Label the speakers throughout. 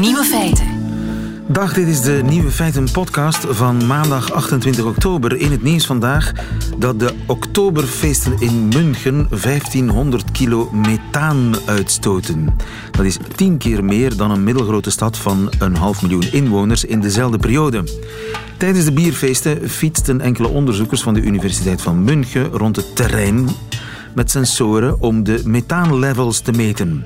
Speaker 1: Nieuwe feiten.
Speaker 2: Dag, dit is de Nieuwe Feiten podcast van maandag 28 oktober. In het nieuws vandaag dat de oktoberfeesten in München 1500 kilo methaan uitstoten. Dat is tien keer meer dan een middelgrote stad van een half miljoen inwoners in dezelfde periode. Tijdens de bierfeesten fietsten enkele onderzoekers van de Universiteit van München rond het terrein met sensoren om de methaanlevels te meten.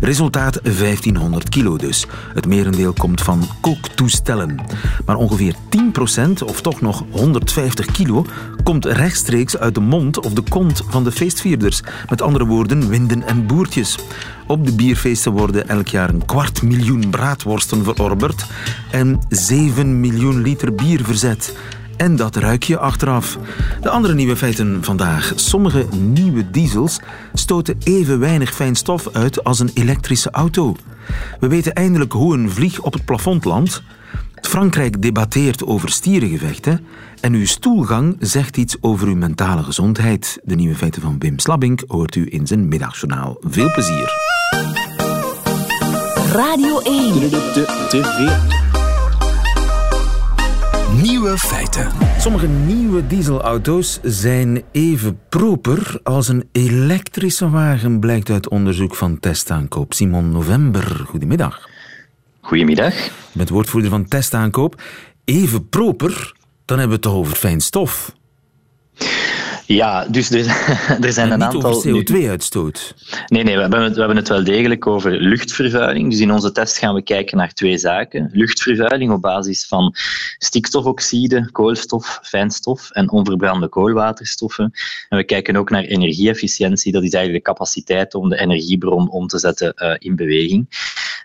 Speaker 2: Resultaat 1500 kilo dus. Het merendeel komt van kooktoestellen. Maar ongeveer 10% of toch nog 150 kilo komt rechtstreeks uit de mond of de kont van de feestvierders. Met andere woorden, winden en boertjes. Op de bierfeesten worden elk jaar een kwart miljoen braadworsten verorberd en 7 miljoen liter bier verzet. En dat ruik je achteraf. De andere nieuwe feiten vandaag. Sommige nieuwe diesels stoten even weinig fijn stof uit als een elektrische auto. We weten eindelijk hoe een vlieg op het plafond landt. Frankrijk debatteert over stierengevechten. En uw stoelgang zegt iets over uw mentale gezondheid. De nieuwe feiten van Wim Slabbink hoort u in zijn middagjournaal. Veel plezier.
Speaker 1: Radio 1.
Speaker 2: Nieuwe feiten. Sommige nieuwe dieselauto's zijn even proper als een elektrische wagen, blijkt uit onderzoek van Testaankoop. Simon November, goedemiddag.
Speaker 3: Goedemiddag. Je
Speaker 2: bent woordvoerder van Testaankoop. Even proper, dan hebben we het toch over fijn stof.
Speaker 3: Ja, dus er, er zijn een aantal.
Speaker 2: CO2-uitstoot.
Speaker 3: Nee, nee, we hebben, het, we hebben het wel degelijk over luchtvervuiling. Dus in onze test gaan we kijken naar twee zaken: luchtvervuiling op basis van stikstofoxide, koolstof, fijnstof en onverbrande koolwaterstoffen. En we kijken ook naar energieefficiëntie. Dat is eigenlijk de capaciteit om de energiebron om te zetten uh, in beweging.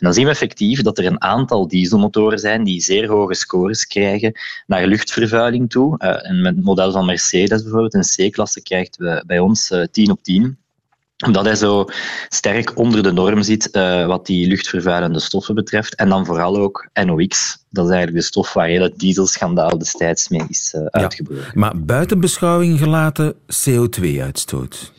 Speaker 3: Dan zien we effectief dat er een aantal dieselmotoren zijn die zeer hoge scores krijgen naar luchtvervuiling toe. Uh, en met het model van Mercedes bijvoorbeeld, een C-klasse, krijgt bij ons uh, eh, 10 op 10 omdat hij zo sterk onder de norm zit uh, wat die luchtvervuilende stoffen betreft. En dan vooral ook NOx. Dat is eigenlijk de stof waar heel het dieselschandaal destijds mee is uh, uitgebroken.
Speaker 2: Maar buiten beschouwing gelaten CO2-uitstoot.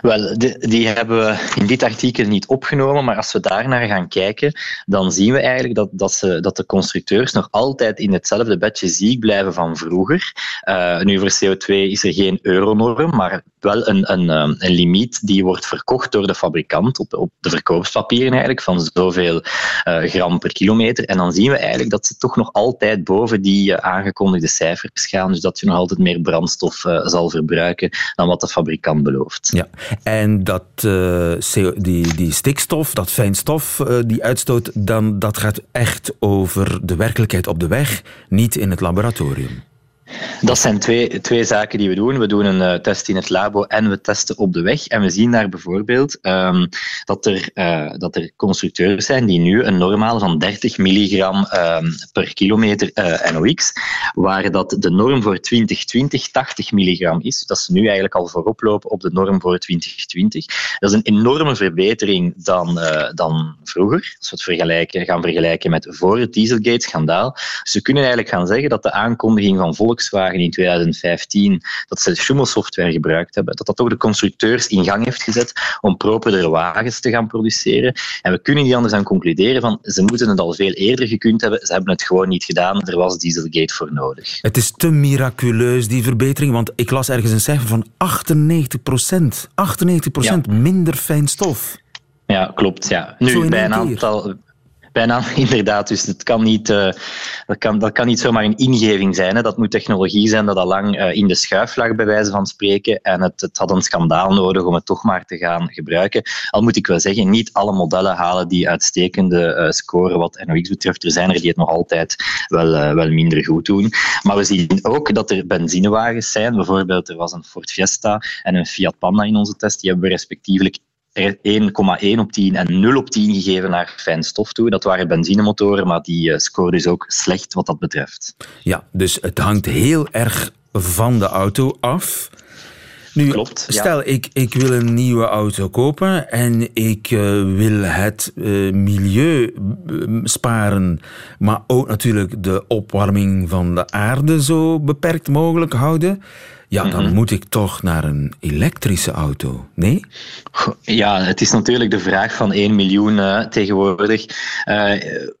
Speaker 3: Wel, die hebben we in dit artikel niet opgenomen, maar als we daar naar gaan kijken, dan zien we eigenlijk dat, dat, ze, dat de constructeurs nog altijd in hetzelfde bedje ziek blijven van vroeger. Uh, nu voor CO2 is er geen euronorm, maar wel een, een, eh, een limiet die wordt verkocht door de fabrikant op, op de verkoopspapieren eigenlijk, van zoveel uh, gram per kilometer. En dan zien we eigenlijk dat ze toch nog altijd boven die aangekondigde cijfers gaan, dus dat je nog altijd meer brandstof zal verbruiken dan wat de fabrikant belooft.
Speaker 2: Ja, en dat, uh, die, die stikstof, dat fijnstof, uh, die uitstoot, dan, dat gaat echt over de werkelijkheid op de weg, niet in het laboratorium.
Speaker 3: Dat zijn twee, twee zaken die we doen. We doen een uh, test in het labo en we testen op de weg. En we zien daar bijvoorbeeld um, dat, er, uh, dat er constructeurs zijn die nu een normaal van 30 milligram um, per kilometer uh, NOx, waar dat de norm voor 2020 80 milligram is. Dat ze nu eigenlijk al voorop lopen op de norm voor 2020. Dat is een enorme verbetering dan, dan vroeger, als we het vergelijken, gaan vergelijken met voor het Dieselgate-schandaal. Dus kunnen eigenlijk gaan zeggen dat de aankondiging van volk Volkswagen in 2015 dat ze Schumel-software gebruikt hebben, dat dat toch de constructeurs in gang heeft gezet om properder wagens te gaan produceren. En we kunnen niet anders dan concluderen van ze moeten het al veel eerder gekund hebben, ze hebben het gewoon niet gedaan, er was Dieselgate voor nodig.
Speaker 2: Het is te miraculeus, die verbetering, want ik las ergens een cijfer van 98 procent. 98 procent minder fijn stof.
Speaker 3: Ja, klopt. Ja. Nu, bij een aantal Bijna, inderdaad. Dus het kan niet, uh, dat, kan, dat kan niet zomaar een ingeving zijn. Hè. Dat moet technologie zijn dat al lang uh, in de schuif lag, bij wijze van spreken. En het, het had een schandaal nodig om het toch maar te gaan gebruiken. Al moet ik wel zeggen, niet alle modellen halen die uitstekende uh, scoren wat NOx betreft. Er zijn er die het nog altijd wel, wel minder goed doen. Maar we zien ook dat er benzinewagens zijn. Bijvoorbeeld, er was een Ford Fiesta en een Fiat Panda in onze test. Die hebben we respectievelijk 1,1 op 10 en 0 op 10 gegeven naar fijn stof toe. Dat waren benzinemotoren, maar die uh, scoren dus ook slecht wat dat betreft.
Speaker 2: Ja, dus het hangt heel erg van de auto af. Nu,
Speaker 3: Klopt, ja.
Speaker 2: stel, ik, ik wil een nieuwe auto kopen en ik eh, wil het eh, milieu eh, sparen, maar ook natuurlijk de opwarming van de aarde zo beperkt mogelijk houden. Ja, dan
Speaker 3: Mhm.
Speaker 2: moet ik toch naar een elektrische auto. Nee?
Speaker 3: Ja, het is natuurlijk de vraag van 1 miljoen eh, tegenwoordig. Eh,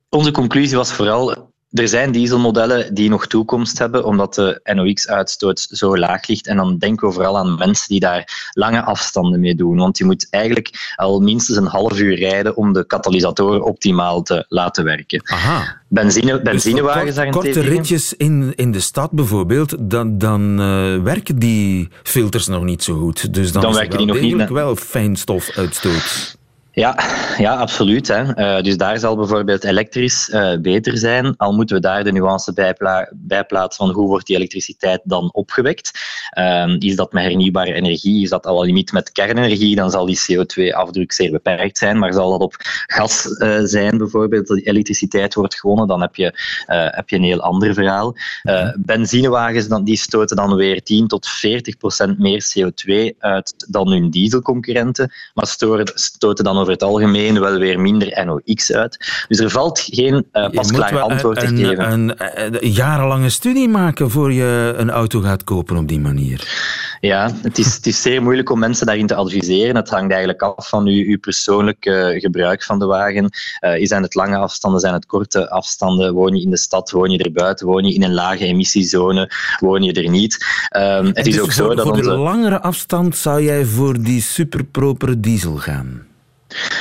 Speaker 3: onze conclusie was vooral. Er zijn dieselmodellen die nog toekomst hebben, omdat de NOx-uitstoot zo laag ligt. En dan denken we vooral aan mensen die daar lange afstanden mee doen. Want je moet eigenlijk al minstens een half uur rijden om de katalysatoren optimaal te laten werken.
Speaker 2: Aha.
Speaker 3: Benzine,
Speaker 2: Dus
Speaker 3: benzinewagens daarentegen...
Speaker 2: korte ritjes in, in de stad bijvoorbeeld, dan, dan eh, werken die filters nog niet zo goed. Dus dan,
Speaker 3: Dan
Speaker 2: er
Speaker 3: werken
Speaker 2: wel
Speaker 3: die nog niet,
Speaker 2: wel fijnstofuitstoot.
Speaker 3: Ja, ja, absoluut. Hè. Eh, dus daar zal bijvoorbeeld elektrisch eh, beter zijn, al moeten we daar de nuance bij, pla- bij plaatsen van hoe wordt die elektriciteit dan opgewekt. Ehm, is dat met hernieuwbare energie, is dat al limiet met kernenergie, dan zal die CO2-afdruk zeer beperkt zijn. Maar zal dat op gas eh, zijn bijvoorbeeld, dat die elektriciteit wordt gewonnen, dan heb je, heb je een heel ander verhaal. Benzinewagens dan, die stoten dan weer 10 tot 40 procent meer CO2 uit dan hun dieselconcurrenten, maar stoten dan het algemeen wel weer minder NOx uit. Dus er valt geen
Speaker 2: Je
Speaker 3: pasklaar
Speaker 2: moet
Speaker 3: antwoord te geven.
Speaker 2: Een, een, een jarenlange studie maken voor je een auto gaat kopen op die manier.
Speaker 3: Ja, het is, het is zeer moeilijk om mensen daarin te adviseren. Het hangt eigenlijk af van uw, uw persoonlijk eh, gebruik van de wagen. Eh, zijn het lange afstanden, zijn het korte afstanden? Woon je in de stad, woon je erbuiten, woon je in een lage emissiezone, woon je er niet? Ehm, het
Speaker 2: En
Speaker 3: is
Speaker 2: dus
Speaker 3: ook zo
Speaker 2: voor,
Speaker 3: dat
Speaker 2: voor de langere afstand zou jij voor die superpropere diesel gaan.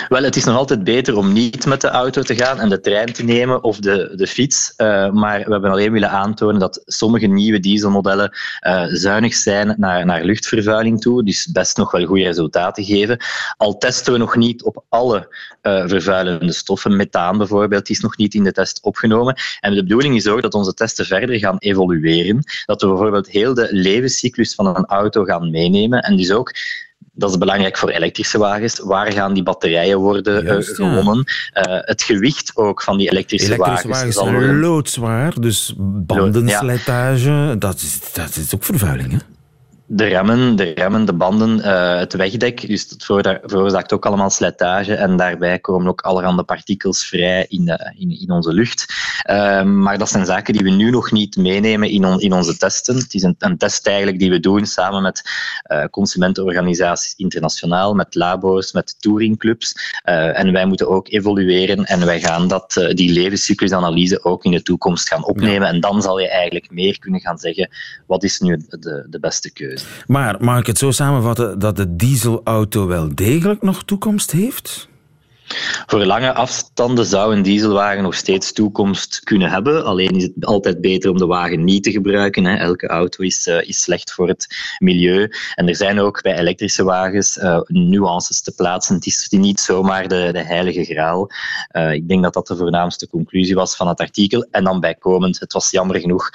Speaker 3: Wel, het is nog altijd beter om niet met de auto te gaan en de trein te nemen of de, de fiets. Eh, maar we hebben alleen willen aantonen dat sommige nieuwe dieselmodellen eh, zuinig zijn naar, naar luchtvervuiling toe. Dus best nog wel goede resultaten geven. Al testen we nog niet op alle eh, vervuilende stoffen. Methaan bijvoorbeeld is nog niet in de test opgenomen. En de bedoeling is ook dat onze testen verder gaan evolueren. Dat we bijvoorbeeld heel de levenscyclus van een auto gaan meenemen. En dus ook dat is belangrijk voor elektrische wagens. Waar gaan die batterijen worden eh,
Speaker 2: Juist,
Speaker 3: gewonnen? Eh, het gewicht ook van die elektrische,
Speaker 2: Elektrische wagens zijn
Speaker 3: worden-
Speaker 2: loodzwaar, dus bandenslijtage, dat, is, dat is ook vervuiling. Hè?
Speaker 3: De remmen, de, remmen, de banden, eh, het wegdek. Dus dat veroorza- veroorzaakt ook allemaal slijtage. En daarbij komen ook allerhande partikels vrij in, eh, in, in onze lucht. Ehm, maar dat zijn zaken die we nu nog niet meenemen in, on- in onze testen. Het is een, een test eigenlijk die we doen samen met eh, consumentenorganisaties internationaal, met labo's, met touringclubs. En wij moeten ook evolueren en wij gaan dat, die levenscyclusanalyse ook in de toekomst gaan opnemen. En dan zal je eigenlijk meer kunnen gaan zeggen wat is nu de, de beste keuze.
Speaker 2: Maar mag ik het zo samenvatten dat de dieselauto wel degelijk nog toekomst heeft?
Speaker 3: Voor lange afstanden zou een dieselwagen nog steeds toekomst kunnen hebben. Alleen is het altijd beter om de wagen niet te gebruiken. Hè. Elke auto is, eh, is slecht voor het milieu. En er zijn ook bij elektrische wagens eh, nuances te plaatsen. Het is niet zomaar de, de heilige graal. Eh, ik denk dat dat de voornaamste conclusie was van het artikel. En dan bijkomend, het was jammer genoeg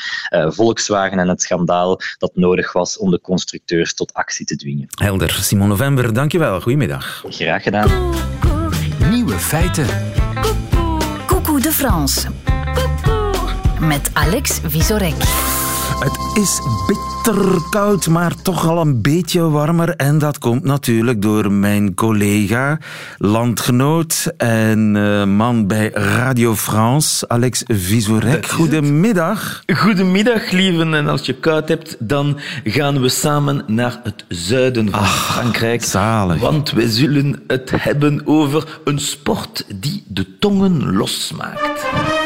Speaker 3: Volkswagen en het schandaal dat nodig was om de constructeurs tot actie te dwingen.
Speaker 2: Helder. Simon November, dankjewel. Goedemiddag.
Speaker 3: Graag gedaan.
Speaker 1: Nieuwe feiten.
Speaker 4: Coucou de France. Met Alex Visorek.
Speaker 2: Het is bitter koud, maar toch al een beetje warmer. En dat komt natuurlijk door mijn collega, landgenoot en eh, man bij Radio France, Alex Visorek. Goedemiddag.
Speaker 5: Goedemiddag, lieven. En als je koud hebt, dan gaan we samen naar het zuiden van Frankrijk.
Speaker 2: zalig.
Speaker 5: Want we zullen het hebben over een sport die de tongen losmaakt.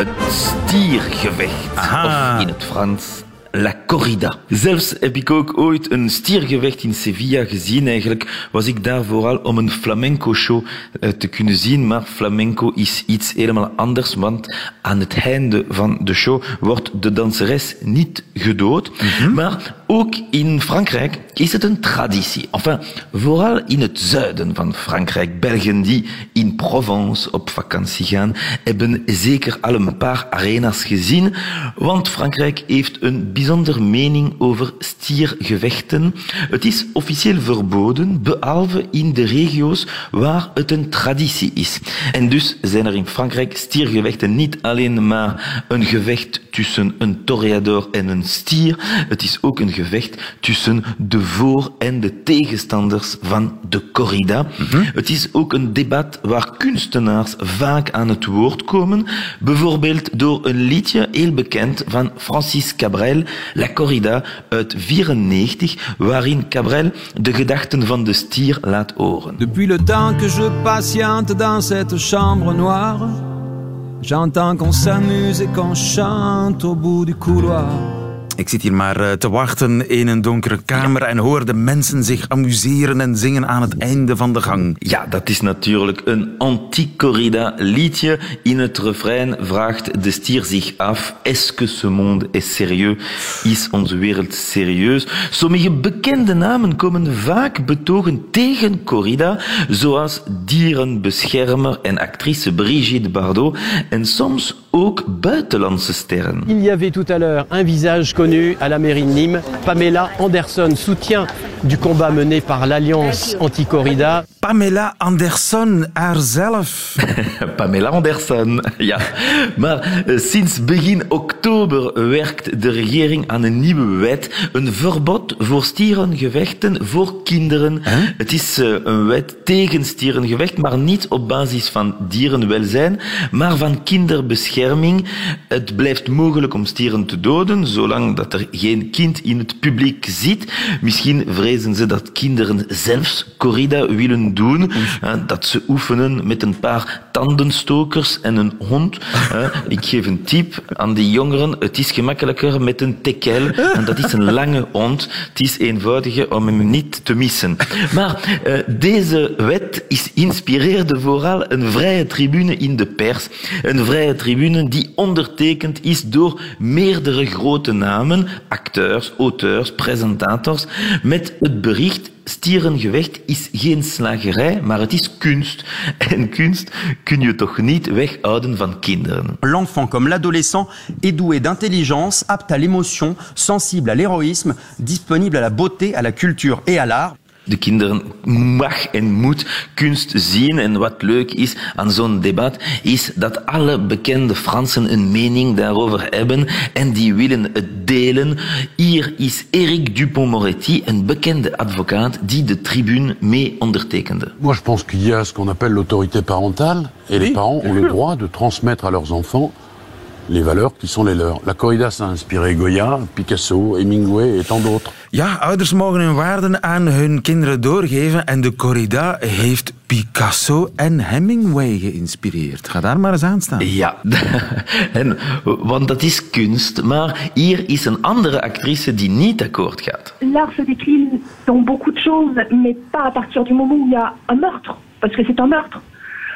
Speaker 5: Het stiergevecht.
Speaker 2: Aha.
Speaker 5: Of in het Frans La corrida. Zelfs heb ik ook ooit een stiergevecht in Sevilla gezien. Eigenlijk was ik daar vooral om een flamenco-show eh, te kunnen zien. Maar flamenco is iets helemaal anders, want aan het einde van de show wordt de danseres niet gedood. Maar ook in Frankrijk is het een traditie. Enfin, vooral in het zuiden van Frankrijk. Belgen die in Provence op vakantie gaan, hebben zeker al een paar arena's gezien. Want Frankrijk heeft een bijzonder mening over stiergevechten. Het is officieel verboden, behalve in de regio's waar het een traditie is. En dus zijn er in Frankrijk stiergevechten niet alleen maar een gevecht tussen een toreador en een stier. Het is ook een gevecht tussen de voor- en de tegenstanders van de corrida. Het is ook een debat waar kunstenaars vaak aan het woord komen. Bijvoorbeeld door een liedje, heel bekend, van Francis Cabrel, La Corrida uit 94, waarin Cabrel de gedachten van de stier laat horen.
Speaker 6: Depuis le temps que je patiente dans cette chambre noire, j'entends qu'on s'amuse et qu'on chante au bout du couloir.
Speaker 2: Ik zit hier maar eh, te wachten in een donkere kamer en hoor de mensen zich amuseren en zingen aan het einde van de gang.
Speaker 5: Ja, dat is natuurlijk een anti-corrida liedje. In het refrein vraagt de stier zich af, est-ce que ce monde est sérieux? Is onze wereld serieus? Sommige bekende namen komen vaak betogen tegen corrida, zoals dierenbeschermer en actrice Brigitte Bardot, en soms ook buitenlandse sterren.
Speaker 7: Il y avait tout à l'heure un visage connu à la mairie de Nîmes. Pamela Anderson, soutien du combat mené par l'Alliance anti-corrida.
Speaker 2: Pamela Anderson, haarzelf.
Speaker 5: Pamela Anderson, ja. Maar eh, sinds begin oktober werkt de regering aan een nieuwe wet. Een verbod voor stierengevechten voor kinderen. Het is eh, een wet tegen stierengevecht, maar niet op basis van dierenwelzijn, maar van kinderbescherming. Het blijft mogelijk om stieren te doden, zolang dat er geen kind in het publiek zit. Misschien vrezen ze dat kinderen zelfs corrida willen doen, eh, dat ze oefenen met een paar tandenstokers en een hond. Eh, Ik geef een tip aan die jongeren. Het is gemakkelijker met een tekel. En dat is een lange hond. Het is eenvoudiger om hem niet te missen. Maar eh, deze wet is inspireerde vooral een vrije tribune in de pers. Een vrije tribune die ondertekend is door meerdere grote namen, acteurs, auteurs, presentators, met het bericht stierengevecht is geen slagerij, maar het is kunst. En kunst kun je toch niet weghouden van kinderen.
Speaker 8: L'enfant comme l'adolescent est doué d'intelligence, apte à l'émotion, sensible à l'héroïsme, disponible à la beauté, à la culture et à l'art.
Speaker 5: De kinderen mag en moet kunst zien. En wat leuk is aan zo'n debat, is dat alle bekende Fransen een mening daarover hebben en die willen het delen. Hier is Eric Dupont-Moretti, een bekende advocaat, die de tribune mee ondertekende.
Speaker 9: Moi, je pense qu'il y a ce qu'on appelle l'autorité parentale, et les parents ont le droit de transmettre à leurs enfants les valeurs qui sont les leurs. La corrida, a inspiré Goya, Picasso, Hemingway et tant d'autres.
Speaker 2: Ja, ouders mogen hun waarden aan hun kinderen doorgeven en de corrida heeft Picasso en Hemingway geïnspireerd. Ga daar maar eens aan staan.
Speaker 5: Ja, en, want dat is kunst. Maar hier is een andere actrice die niet akkoord gaat.
Speaker 10: L'art se décline dans beaucoup de choses, mais pas à partir du moment où il y a un meurtre, parce que c'est un meurtre.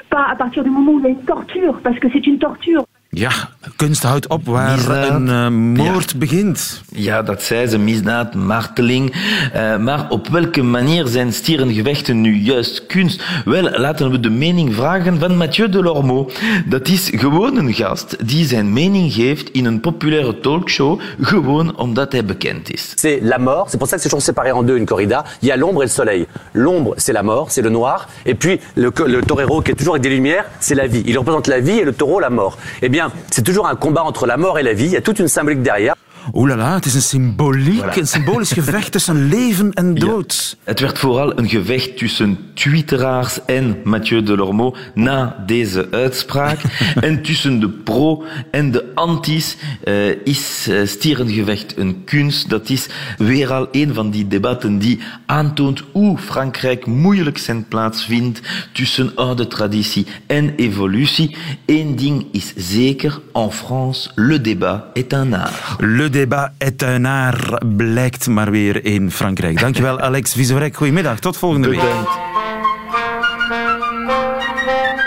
Speaker 10: Pas à partir du moment où il y a une torture, parce que c'est une torture.
Speaker 2: Ja, kunst houdt op waar
Speaker 5: Misdaad.
Speaker 2: een eh, moord begint.
Speaker 5: Ja, dat zei ze, misdaad, marteling. Eh, maar op welke manier zijn stierengevechten nu juist kunst? Wel, laten we de mening vragen van Mathieu Delormeau. Dat is gewoon een gast die zijn mening geeft in een populaire talkshow, gewoon omdat hij bekend is.
Speaker 11: c'est la mort. C'est pour ça que c'est toujours séparé en deux une corrida. Il y a l'ombre et le soleil. L'ombre, c'est la mort, c'est le noir. Et puis le, le torero qui est toujours avec des lumières, c'est la vie. Il représente la vie et le taureau la mort. Eh bien, c'est toujours un combat entre la mort et la vie. Il y a toute une symbolique derrière.
Speaker 2: Oeh la het is een symboliek,
Speaker 5: Voilà.
Speaker 2: een symbolisch gevecht tussen leven en dood.
Speaker 5: Het werd vooral een gevecht tussen twitteraars en Mathieu Delormeau na deze uitspraak. en tussen de pro en de antis eh, is eh, stierengevecht een kunst. Dat is weer al een van die debatten die aantoont hoe Frankrijk moeilijk zijn plaats vindt tussen oude traditie en evolutie. Eén ding is zeker, en France, le débat est un art.
Speaker 2: Le débat est un art, blijkt maar weer in Frankrijk. Dankjewel Alex Vizorek. Goedemiddag, tot volgende week.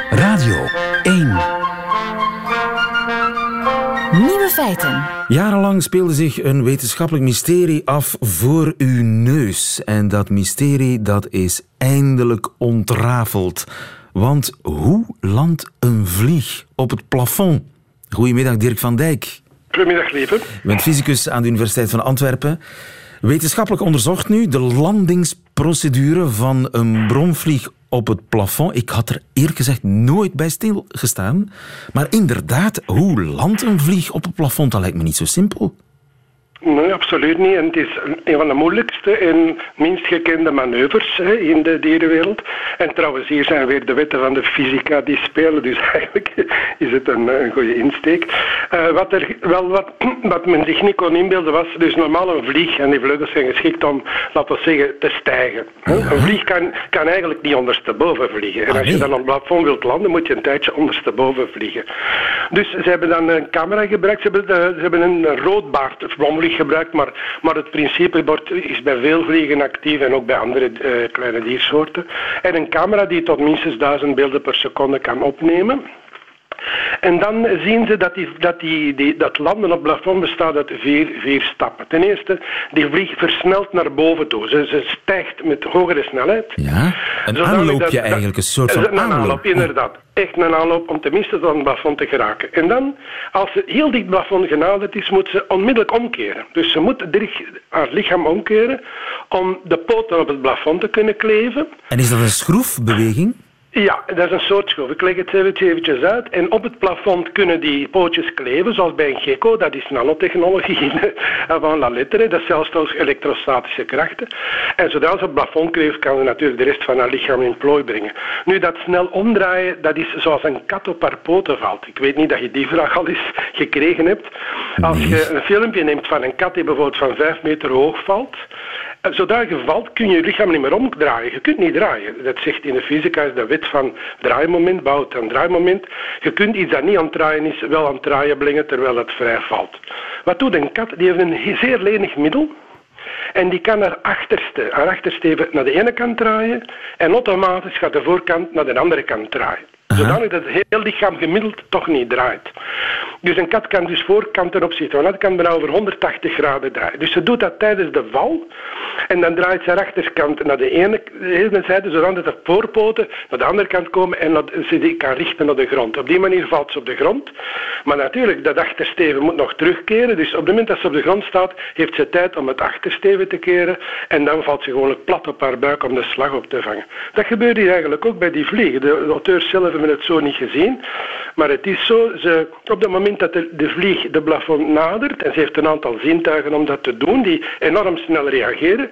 Speaker 1: Radio 1.
Speaker 4: Nieuwe feiten.
Speaker 2: Jarenlang speelde zich een wetenschappelijk mysterie af voor uw neus. En dat mysterie dat is eindelijk ontrafeld. Want hoe landt een vlieg op het plafond? Goedemiddag Dirk van Dijk.
Speaker 12: Goedemiddag, lieve.
Speaker 2: Je bent fysicus aan de Universiteit van Antwerpen. Wetenschappelijk onderzocht nu de procedure van een bromvlieg op het plafond. Ik had er eerlijk gezegd nooit bij stilgestaan. Maar inderdaad, hoe landt een vlieg op het plafond? Dat lijkt me niet zo simpel.
Speaker 12: Nee, absoluut niet. En het is een van de moeilijkste en minst gekende manoeuvres hè, in de dierenwereld. En trouwens, hier zijn weer de wetten van de fysica die spelen, dus eigenlijk is het een, een goede insteek. Uh, wat, er, wel, wat, wat men zich niet kon inbeelden was dus normaal een vlieg, en die vleugels zijn geschikt om, laten we zeggen, te stijgen. Hè. Een vlieg kan, kan eigenlijk niet ondersteboven vliegen. En als je dan op het plafond wilt landen, moet je een tijdje ondersteboven vliegen. Dus ze hebben dan een camera gebruikt, ze hebben, de, ze hebben een roodbaard, gebruikt, maar, maar het principe is bij veel vliegen actief en ook bij andere uh, kleine diersoorten. En een camera die tot minstens duizend beelden per seconde kan opnemen. En dan zien ze dat, die, dat, die, die, dat landen op plafond bestaat uit vier, vier stappen. Ten eerste, die vlieg versnelt naar boven toe. Ze, ze stijgt met hogere snelheid.
Speaker 2: Ja, een aanloopje eigenlijk, een soort van
Speaker 12: een aanloop. inderdaad. Echt een aanloop om tenminste tot het plafond te geraken. En dan, als ze heel dicht plafond genaderd is, moet ze onmiddellijk omkeren. Dus ze moet haar lichaam omkeren om de poten op het plafond te kunnen kleven.
Speaker 2: En is dat een schroefbeweging?
Speaker 12: Ja, dat is een soort schroef. Ik leg het eventjes uit. En op het plafond kunnen die pootjes kleven, zoals bij een gecko. Dat is nanotechnologie van la lettre. Dat is zelfs toch elektrostatische krachten. En zodra ze op het plafond kleeft, kan ze natuurlijk de rest van haar lichaam in plooi brengen. Nu, dat snel omdraaien, dat is zoals een kat op haar poten valt. Ik weet niet dat je die vraag al eens gekregen hebt. Als je een filmpje neemt van een kat die bijvoorbeeld van vijf meter hoog valt, Zodra je valt, kun je je lichaam niet meer omdraaien. Je kunt niet draaien. Dat zegt in de fysica is de wet van draaimoment, bouwt een draaimoment. Je kunt iets dat niet aan het draaien is, wel aan het draaien brengen terwijl het vrij valt. Wat doet een kat? Die heeft een zeer lenig middel. En die kan haar achterste, haar achterste naar de ene kant draaien en automatisch gaat de voorkant naar de andere kant draaien. Zodanig dat het heel lichaam gemiddeld toch niet draait. Dus een kat kan dus voorkant ten opzichte van dat kan bijna over 180 graden draaien. Dus ze doet dat tijdens de val en dan draait ze haar achterkant naar de ene, de zijde, zodat de voorpoten naar de andere kant komen en dat ze die kan richten naar de grond. Op die manier valt ze op de grond. Maar natuurlijk, dat achtersteven moet nog terugkeren. Dus op het moment dat ze op de grond staat, heeft ze tijd om het achtersteven te keren en dan valt ze gewoon plat op haar buik om de slag op te vangen. Dat gebeurt hier eigenlijk ook bij die vliegen. De auteurs zelf hebben het zo niet gezien. Maar het is zo, ze, op het moment dat de, de vlieg de plafond nadert, en ze heeft een aantal zintuigen om dat te doen, die enorm snel reageren,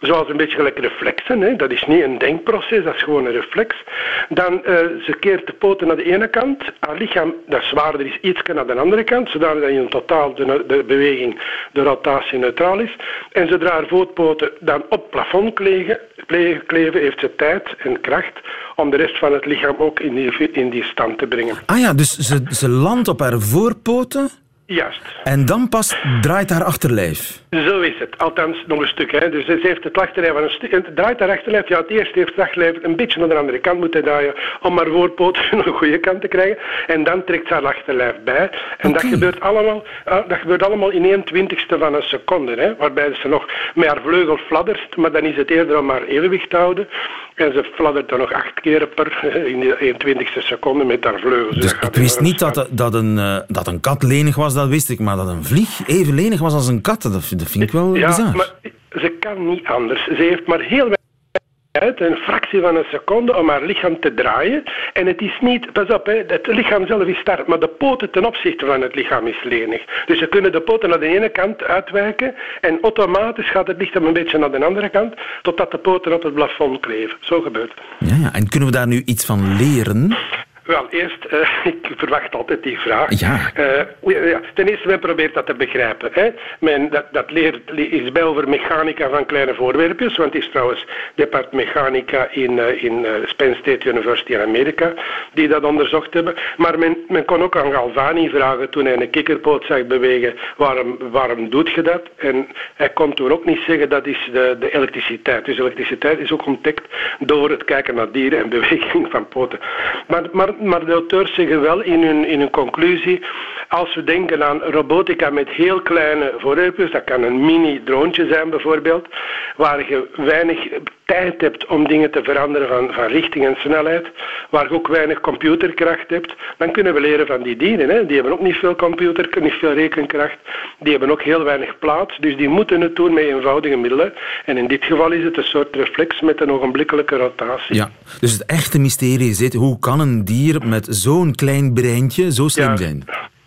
Speaker 12: zoals een beetje gelijk reflexen, hè. dat is niet een denkproces, dat is gewoon een reflex, dan uh, ze keert de poten naar de ene kant, haar lichaam, dat zwaarder is, iets naar de andere kant, zodat in totaal de, beweging, de rotatie neutraal is. En zodra haar voetpoten dan op plafond kleven, kleven, heeft ze tijd en kracht om de rest van het lichaam ook in die, in die stand te brengen.
Speaker 2: Ah ja, dus ze, ze landt op haar voorpoten
Speaker 12: Juist.
Speaker 2: En dan pas draait haar achterlijf.
Speaker 12: Zo is het. Althans, nog een stuk. Hè. Dus ze heeft het achterlijf van een stuk. Het draait haar achterlijf. Ja, het eerste heeft het achterlijf een beetje naar de andere kant moeten draaien om haar voorpoot de goede kant te krijgen. En dan trekt ze haar achterlijf bij. En dat, gebeurt allemaal, ah, dat gebeurt allemaal in 1 twintigste van een seconde. Hè, waarbij ze nog met haar vleugel fladdert. Maar dan is het eerder om haar evenwicht te houden. En ze fladdert dan nog acht keer per in de 21ste seconde met haar vleugels.
Speaker 2: Dus ik wist niet dat, dat, een, uh, dat een kat lenig was, dat wist ik. Maar dat een vlieg even lenig was als een kat, dat, dat vind ik wel
Speaker 12: ja,
Speaker 2: bizar.
Speaker 12: Maar ze kan niet anders. Ze heeft maar heel een fractie van een seconde, om haar lichaam te draaien. En het is niet, pas op, hè, het lichaam zelf is sterk, maar de poten ten opzichte van het lichaam is lenig. Dus ze kunnen de poten naar de ene kant uitwijken en automatisch gaat het lichaam een beetje naar de andere kant, totdat de poten op het plafond kleven. Zo gebeurt het.
Speaker 2: Ja, ja. En kunnen we daar nu iets van leren?
Speaker 12: Wel, eerst, uh, ik verwacht altijd die vraag.
Speaker 2: Ja.
Speaker 12: Uh, ja. Ten eerste, men probeert dat te begrijpen. Hè. Men, dat, dat leert, is bij over mechanica van kleine voorwerpjes, want het is trouwens Depart Mechanica in, uh, in Penn State University in Amerika die dat onderzocht hebben. Maar men, men kon ook aan Galvani vragen toen hij een kikkerpoot zag bewegen, waarom, waarom doet je dat? En hij kon toen ook niet zeggen dat is de, de elektriciteit. Dus elektriciteit is ook ontdekt door het kijken naar dieren en beweging van poten. Maar, maar maar de auteurs zeggen wel in hun, in hun conclusie, als we denken aan robotica met heel kleine voorwerpen, dat kan een mini-droontje zijn bijvoorbeeld, waar je weinig tijd hebt om dingen te veranderen van, van richting en snelheid, waar je ook weinig computerkracht hebt, dan kunnen we leren van die dieren. Hè. Die hebben ook niet veel computer, niet veel rekenkracht, die hebben ook heel weinig plaats, dus die moeten het doen met eenvoudige middelen. En in dit geval is het een soort reflex met een ogenblikkelijke rotatie.
Speaker 2: Ja, dus het echte mysterie zit, hoe kan een dier met zo'n klein breintje zo slim zijn?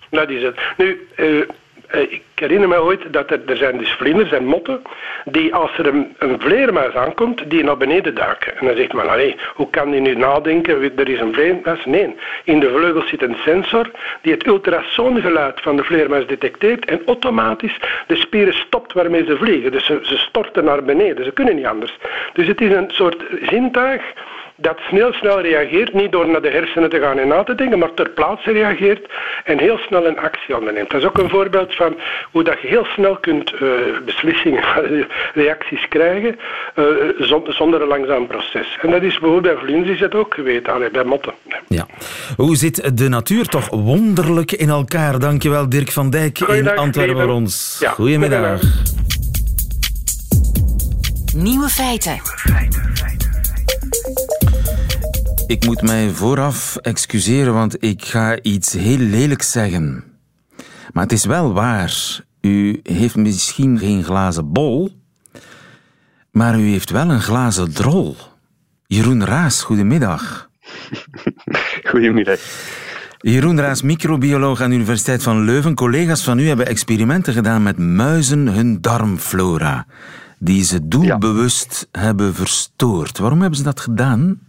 Speaker 12: Dat is het. Nu, uh, ik herinner me ooit dat er, er zijn dus vlinders en motten die als er een, een vleermuis aankomt, die naar beneden duiken. En dan zegt men, allee, hoe kan die nu nadenken, er is een vleermuis? Nee, in de vleugels zit een sensor die het ultrasoongeluid van de vleermuis detecteert en automatisch de spieren stopt waarmee ze vliegen. Dus ze, ze storten naar beneden, ze kunnen niet anders. Dus het is een soort zintuig dat snel snel reageert, niet door naar de hersenen te gaan en na te denken, maar ter plaatse reageert en heel snel een actie onderneemt. Dat is ook een voorbeeld van hoe dat je heel snel kunt uh, beslissingen, reacties krijgen uh, zonder een langzaam proces. En dat is bijvoorbeeld bij vlinders is het ook geweten, allee, bij motten.
Speaker 2: Ja. Hoe zit de natuur toch wonderlijk in elkaar? Dankjewel Dirk van Dijk in Antwerpen voor ons.
Speaker 12: Ja,
Speaker 2: Goedemiddag.
Speaker 4: Nieuwe feiten.
Speaker 2: Ik moet mij vooraf excuseren, want ik ga iets heel lelijks zeggen. Maar het is wel waar. U heeft misschien geen glazen bol, maar u heeft wel een glazen drol. Jeroen Raas, goedemiddag.
Speaker 13: Goedemiddag.
Speaker 2: Jeroen Raas, microbioloog aan de Universiteit van Leuven. Collega's van u hebben experimenten gedaan met muizen hun darmflora, die ze doelbewust hebben verstoord. Waarom hebben ze dat gedaan?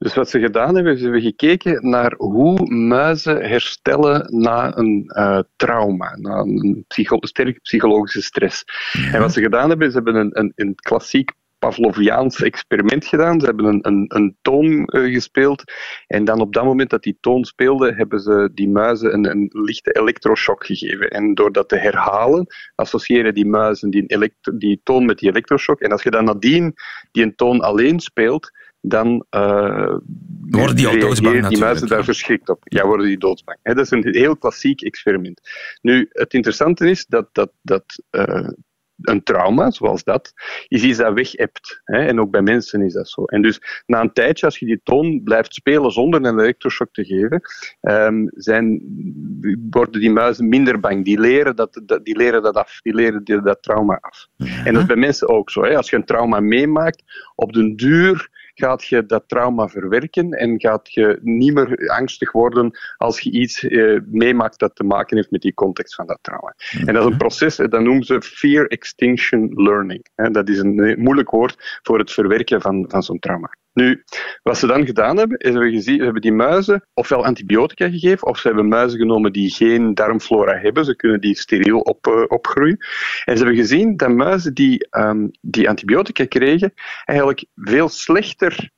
Speaker 13: Dus wat ze gedaan hebben, is ze hebben gekeken naar hoe muizen herstellen na een uh, trauma, na een psycho sterke psychologische stress. En wat ze gedaan hebben, is ze hebben een, een, een klassiek Pavloviaans experiment gedaan. Ze hebben een, een, een toon uh, gespeeld. En dan op dat moment dat die toon speelde, hebben ze die muizen een, een lichte elektroshock gegeven. En door dat te herhalen, associëren die muizen die, die toon met die elektroshock. En als je dan nadien die een toon alleen speelt, dan uh,
Speaker 2: worden die al doodsbang
Speaker 13: die muizen daar verschrikt op. Ja, worden die doodsbang. dat is een heel klassiek experiment. Nu, het interessante is dat, dat, dat uh, een trauma, zoals dat, is iets dat weg hebt. En ook bij mensen is dat zo. En dus na een tijdje, als je die toon blijft spelen zonder een elektroshock te geven, um, zijn, worden die muizen minder bang. Die leren dat, die leren dat af. Die leren die, dat trauma af. En dat is bij mensen ook zo. Hè? Als je een trauma meemaakt, op den duur gaat je dat trauma verwerken en gaat je niet meer angstig worden als je iets eh, meemaakt dat te maken heeft met die context van dat trauma. En dat is een proces, dat noemen ze fear extinction learning. Dat is een moeilijk woord voor het verwerken van, van zo'n trauma. Nu, wat ze dan gedaan hebben, is hebben gezien, ze hebben die muizen ofwel antibiotica gegeven, of ze hebben muizen genomen die geen darmflora hebben. Ze kunnen die steriel op, uh, opgroeien. En ze hebben gezien dat muizen die, um, die antibiotica kregen, eigenlijk veel slechter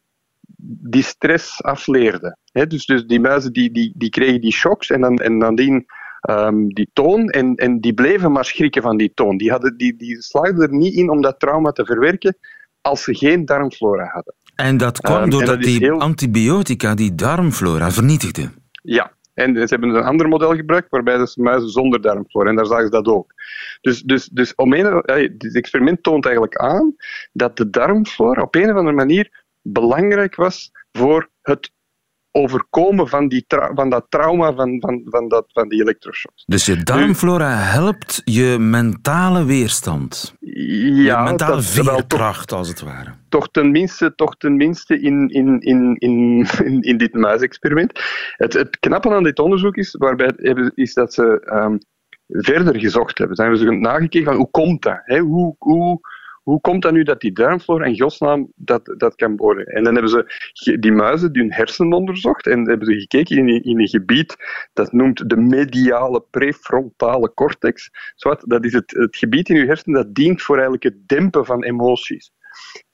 Speaker 13: die stress afleerden. Dus, dus die muizen die, die, die kregen die shocks en dan, en dan die, um, die toon en, en die bleven maar schrikken van die toon. Die, hadden, die, die slaagden er niet in om dat trauma te verwerken als ze geen darmflora hadden.
Speaker 2: En dat kwam um, doordat die antibiotica die darmflora vernietigden?
Speaker 13: Ja, en ze hebben een ander model gebruikt waarbij ze muizen zonder darmflora, en daar zagen ze dat ook. Dus, dus, dus om een, dit experiment toont eigenlijk aan dat de darmflora op een of andere manier belangrijk was voor het overkomen van, die van dat trauma van, van, van, dat, van die elektroshocks.
Speaker 2: Dus je darmflora helpt je mentale weerstand?
Speaker 13: Ja.
Speaker 2: Je mentale veerkracht, als het ware?
Speaker 13: Toch tenminste, toch tenminste in, in, in, in, in, dit muisexperiment. Het, het knappe aan dit onderzoek is, waarbij, is dat ze um, verder gezocht hebben. Ze hebben ze nagekeken van hoe komt dat? Hè? Hoe, hoe, hoe komt dat nu dat die darmflora en godsnaam dat, dat kan worden? En dan hebben ze die muizen hun hersenen onderzocht en hebben ze gekeken in, in een gebied dat noemt de mediale prefrontale cortex. Dat is het, het gebied in uw hersenen dat dient voor eigenlijk het dempen van emoties.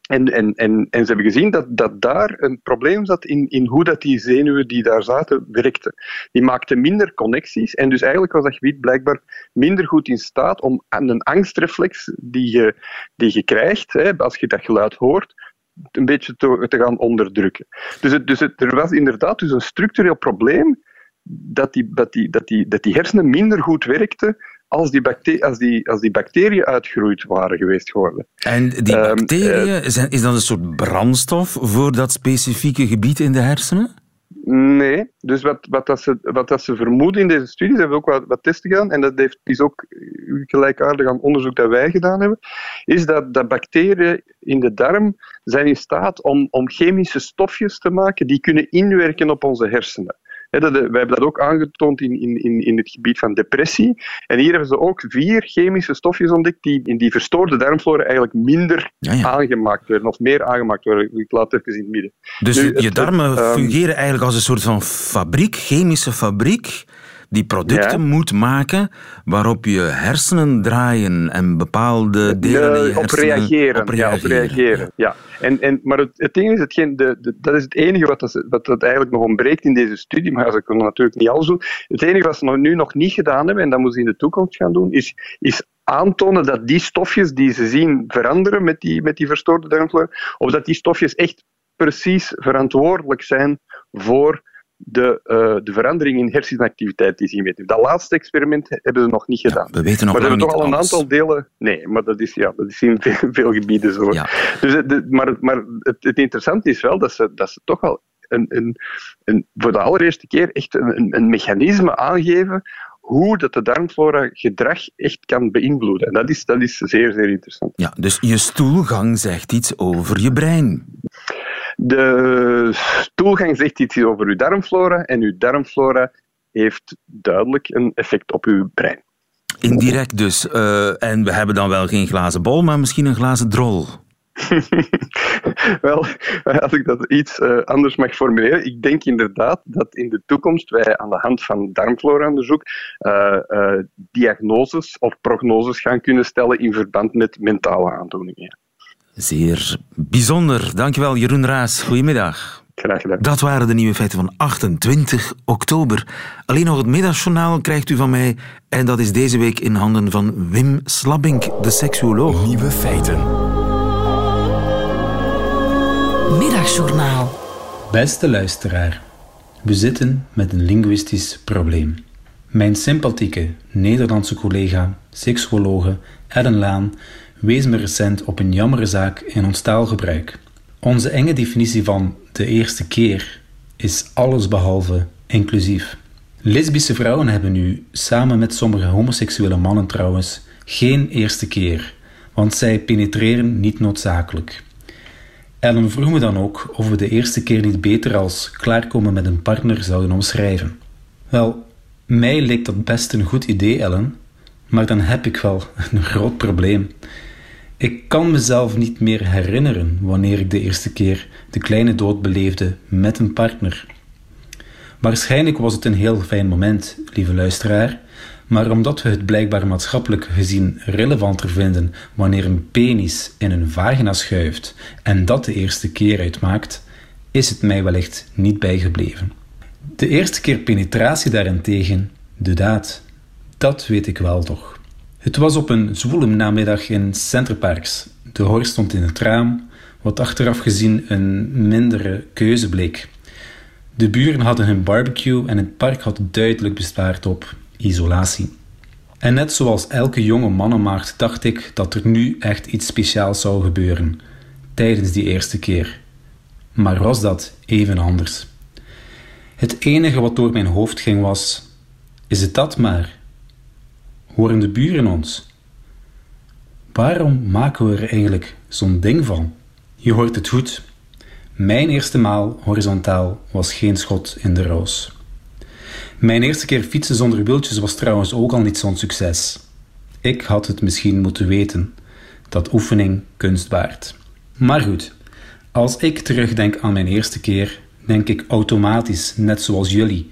Speaker 13: En, en, en, en ze hebben gezien dat, dat daar een probleem zat in, in hoe dat die zenuwen die daar zaten werkten. Die maakten minder connecties en dus eigenlijk was dat gebied blijkbaar minder goed in staat om een angstreflex die je, die krijgt, hè, als je dat geluid hoort, een beetje te, gaan onderdrukken. Dus, het, dus er was inderdaad dus een structureel probleem dat die, dat die, dat die, dat die hersenen minder goed werkten als die, bacte- als, die, als die bacteriën uitgeroeid waren geweest geworden.
Speaker 2: En die
Speaker 13: Ehm,
Speaker 2: bacteriën, zijn, is dat een soort brandstof voor dat specifieke gebied in de hersenen?
Speaker 13: Nee, dus wat, wat, dat ze, wat dat ze vermoeden in deze studie, ze hebben ook wat, wat testen gedaan, en dat heeft, is ook gelijkaardig aan onderzoek dat wij gedaan hebben, is dat, dat bacteriën in de darm zijn in staat om, om chemische stofjes te maken die kunnen inwerken op onze hersenen. Dat, wij hebben dat ook aangetoond in, in, in, het gebied van depressie. En hier hebben ze ook vier chemische stofjes ontdekt die in die verstoorde darmflora eigenlijk minder aangemaakt werden, of meer aangemaakt werden. Ik laat het even in het midden.
Speaker 2: Dus
Speaker 13: Nu,
Speaker 2: je,
Speaker 13: het-
Speaker 2: darmen
Speaker 13: ehm,
Speaker 2: fungeren eigenlijk als een soort van fabriek, chemische fabriek, die producten moet maken waarop je hersenen draaien en bepaalde delen in je
Speaker 13: Eh, op
Speaker 2: hersenen
Speaker 13: reageren.
Speaker 2: op
Speaker 13: Ja, op reageren. Ja. En, en, maar het, het ding is, hetgeen, de, de, dat is het enige wat, dat, wat dat eigenlijk nog ontbreekt in deze studie, maar ze kunnen natuurlijk niet alles doen. Het enige wat ze nog, nu nog niet gedaan hebben, en dat moeten ze in de toekomst gaan doen, is, is aantonen dat die stofjes die ze zien veranderen met die, met die verstoorde darmflora, of dat die stofjes echt precies verantwoordelijk zijn voor de, eh, de verandering in hersenactiviteit die meten. Dat laatste experiment hebben ze nog niet gedaan.
Speaker 2: we weten nog
Speaker 13: maar
Speaker 2: lang
Speaker 13: hebben toch al een
Speaker 2: alles.
Speaker 13: aantal delen. Nee, maar dat is, ja, dat is in veel, veel gebieden zo. Dus, het- de- maar maar het, het interessante is wel dat ze, dat ze toch al een, een, een, voor de allereerste keer echt een, een, een mechanisme aangeven hoe dat de darmflora gedrag echt kan beïnvloeden. En dat is, dat is zeer, zeer interessant.
Speaker 2: Ja, dus je stoelgang zegt iets over je brein.
Speaker 13: De stoelgang zegt iets over uw darmflora en uw darmflora heeft duidelijk een effect op uw brein.
Speaker 2: Indirect dus. Eh, en we hebben dan wel geen glazen bol, maar misschien een glazen drol.
Speaker 13: Wel, als ik dat iets eh, anders mag formuleren, ik denk inderdaad dat in de toekomst wij aan de hand van darmflora-onderzoek eh, diagnoses of prognoses gaan kunnen stellen in verband met mentale aandoeningen.
Speaker 2: Zeer bijzonder. Dankjewel, Jeroen Raas. Goedemiddag.
Speaker 13: Graag gedaan.
Speaker 2: Dat waren de nieuwe feiten van 28 oktober. Alleen nog het middagjournaal krijgt u van mij. En dat is deze week in handen van Wim Slabbink, de seksuoloog.
Speaker 1: Nieuwe feiten.
Speaker 4: Middagjournaal.
Speaker 14: Beste luisteraar, we zitten met een linguïstisch probleem. Mijn sympathieke Nederlandse collega, seksuologe Ellen Laan wees me recent op een jammere zaak in ons taalgebruik. Onze enge definitie van de eerste keer is allesbehalve inclusief. Lesbische vrouwen hebben nu, samen met sommige homoseksuele mannen trouwens, geen eerste keer, want zij penetreren niet noodzakelijk. Ellen vroeg me dan ook of we de eerste keer niet beter als klaarkomen met een partner zouden omschrijven. Wel, mij leek dat best een goed idee, Ellen, maar dan heb ik wel een groot probleem. Ik kan mezelf niet meer herinneren wanneer ik de eerste keer de kleine dood beleefde met een partner. Waarschijnlijk was het een heel fijn moment, lieve luisteraar, maar omdat we het blijkbaar maatschappelijk gezien relevanter vinden wanneer een penis in een vagina schuift en dat de eerste keer uitmaakt, is het mij wellicht niet bijgebleven. De eerste keer penetratie daarentegen, de daad, dat weet ik wel toch. Het was op een zwoele namiddag in Centerparks. De horst stond in het raam, wat achteraf gezien een mindere keuze bleek. De buren hadden hun barbecue en het park had duidelijk bespaard op isolatie. En net zoals elke jonge mannenmaagd dacht ik dat er nu echt iets speciaals zou gebeuren tijdens die eerste keer. Maar was dat even anders? Het enige wat door mijn hoofd ging was: is het dat maar? Horen de buren ons? Waarom maken we er eigenlijk zo'n ding van? Je hoort het goed. Mijn eerste maal horizontaal was geen schot in de roos. Mijn eerste keer fietsen zonder wieltjes was trouwens ook al niet zo'n succes. Ik had het misschien moeten weten, dat oefening kunst waard. Maar goed, als ik terugdenk aan mijn eerste keer, denk ik automatisch, net zoals jullie,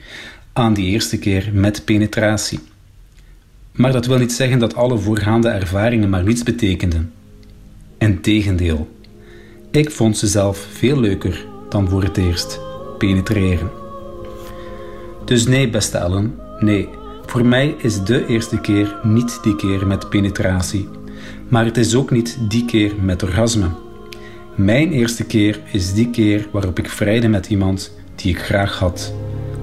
Speaker 14: aan die eerste keer met penetratie. Maar dat wil niet zeggen dat alle voorgaande ervaringen maar niets betekenden. Integendeel, ik vond ze zelf veel leuker dan voor het eerst penetreren. Dus nee, beste Ellen, nee. Voor mij is de eerste keer niet die keer met penetratie, maar het is ook niet die keer met orgasme. Mijn eerste keer is die keer waarop ik vrijde met iemand die ik graag had.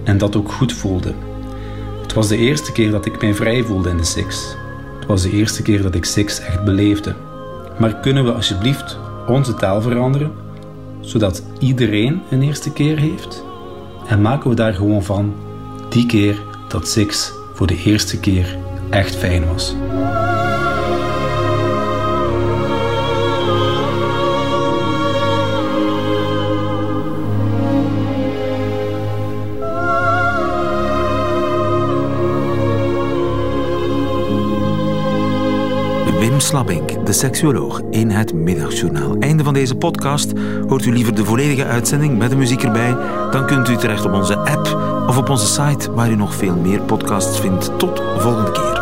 Speaker 14: en dat ook goed voelde. Het was de eerste keer dat ik mij vrij voelde in de seks. Het was de eerste keer dat ik seks echt beleefde. Maar kunnen we alsjeblieft onze taal veranderen, zodat iedereen een eerste keer heeft? En maken we daar gewoon van die keer dat seks voor de eerste keer echt fijn was.
Speaker 2: Wim Slabbink, de seksuoloog, in het Middagjournaal. Einde van deze podcast. Hoort u liever de volledige uitzending met de muziek erbij? Dan kunt u terecht op onze app of op onze site, waar u nog veel meer podcasts vindt. Tot volgende keer.